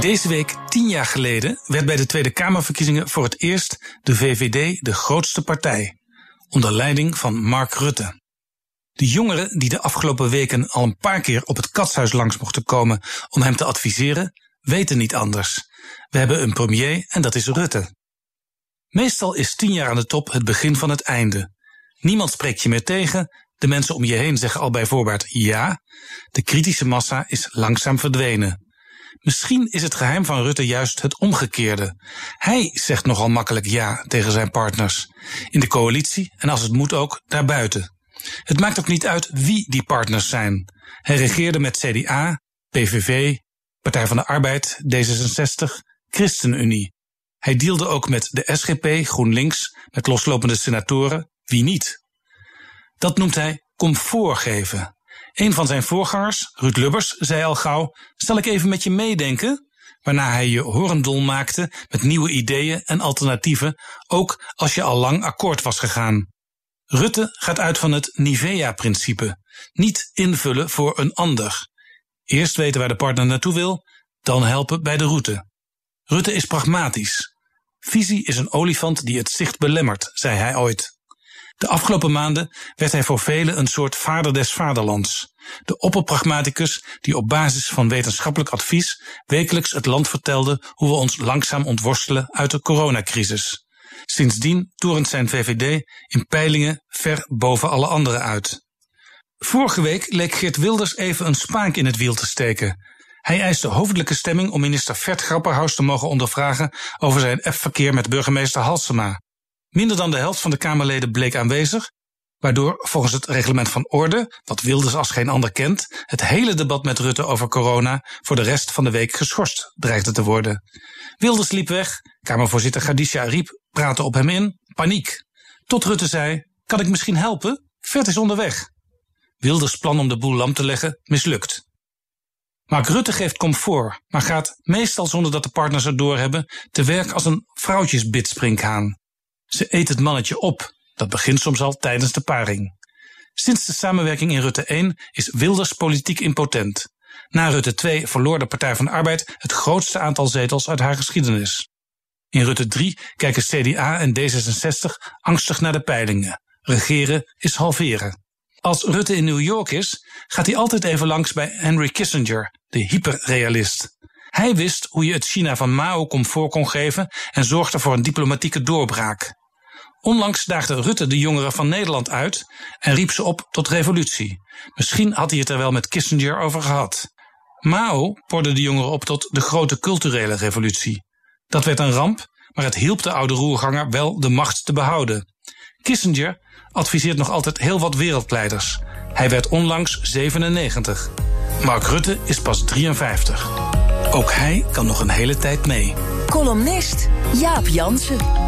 Deze week, tien jaar geleden, werd bij de Tweede Kamerverkiezingen voor het eerst de VVD de grootste partij. Onder leiding van Mark Rutte. De jongeren die de afgelopen weken al een paar keer op het katshuis langs mochten komen om hem te adviseren, weten niet anders. We hebben een premier en dat is Rutte. Meestal is tien jaar aan de top het begin van het einde. Niemand spreekt je meer tegen, de mensen om je heen zeggen al bij voorbaat ja, de kritische massa is langzaam verdwenen. Misschien is het geheim van Rutte juist het omgekeerde. Hij zegt nogal makkelijk ja tegen zijn partners. In de coalitie en als het moet ook daarbuiten. Het maakt ook niet uit wie die partners zijn. Hij regeerde met CDA, PVV, Partij van de Arbeid, D66, ChristenUnie. Hij deelde ook met de SGP, GroenLinks, met loslopende senatoren. Wie niet? Dat noemt hij comfort geven. Een van zijn voorgangers, Ruud Lubbers, zei al gauw: Zal ik even met je meedenken? Waarna hij je horendol maakte met nieuwe ideeën en alternatieven, ook als je al lang akkoord was gegaan. Rutte gaat uit van het Nivea-principe: niet invullen voor een ander. Eerst weten waar de partner naartoe wil, dan helpen bij de route. Rutte is pragmatisch. Visie is een olifant die het zicht belemmert, zei hij ooit. De afgelopen maanden werd hij voor velen een soort vader des vaderlands. De opperpragmaticus die op basis van wetenschappelijk advies wekelijks het land vertelde hoe we ons langzaam ontworstelen uit de coronacrisis. Sindsdien toerent zijn VVD in peilingen ver boven alle anderen uit. Vorige week leek Geert Wilders even een spaak in het wiel te steken. Hij eiste hoofdelijke stemming om minister Vert Grapperhaus te mogen ondervragen over zijn F-verkeer met burgemeester Halsema. Minder dan de helft van de Kamerleden bleek aanwezig, waardoor volgens het reglement van orde, wat Wilders als geen ander kent, het hele debat met Rutte over corona voor de rest van de week geschorst dreigde te worden. Wilders liep weg, Kamervoorzitter Gadisha Ariep praatte op hem in, paniek. Tot Rutte zei: Kan ik misschien helpen? Vert is onderweg. Wilders plan om de boel lam te leggen mislukt. Mark Rutte geeft comfort, maar gaat meestal zonder dat de partners het doorhebben te werk als een vrouwtjesbidsprinkhaan. Ze eet het mannetje op. Dat begint soms al tijdens de paring. Sinds de samenwerking in Rutte 1 is Wilders politiek impotent. Na Rutte 2 verloor de Partij van de Arbeid het grootste aantal zetels uit haar geschiedenis. In Rutte 3 kijken CDA en D66 angstig naar de peilingen. Regeren is halveren. Als Rutte in New York is, gaat hij altijd even langs bij Henry Kissinger, de hyperrealist. Hij wist hoe je het China van Mao comfort kon geven en zorgde voor een diplomatieke doorbraak. Onlangs daagde Rutte de jongeren van Nederland uit en riep ze op tot revolutie. Misschien had hij het er wel met Kissinger over gehad. Mao porde de jongeren op tot de grote culturele revolutie. Dat werd een ramp, maar het hielp de oude roerganger wel de macht te behouden. Kissinger adviseert nog altijd heel wat wereldleiders. Hij werd onlangs 97. Mark Rutte is pas 53. Ook hij kan nog een hele tijd mee. Columnist Jaap Jansen.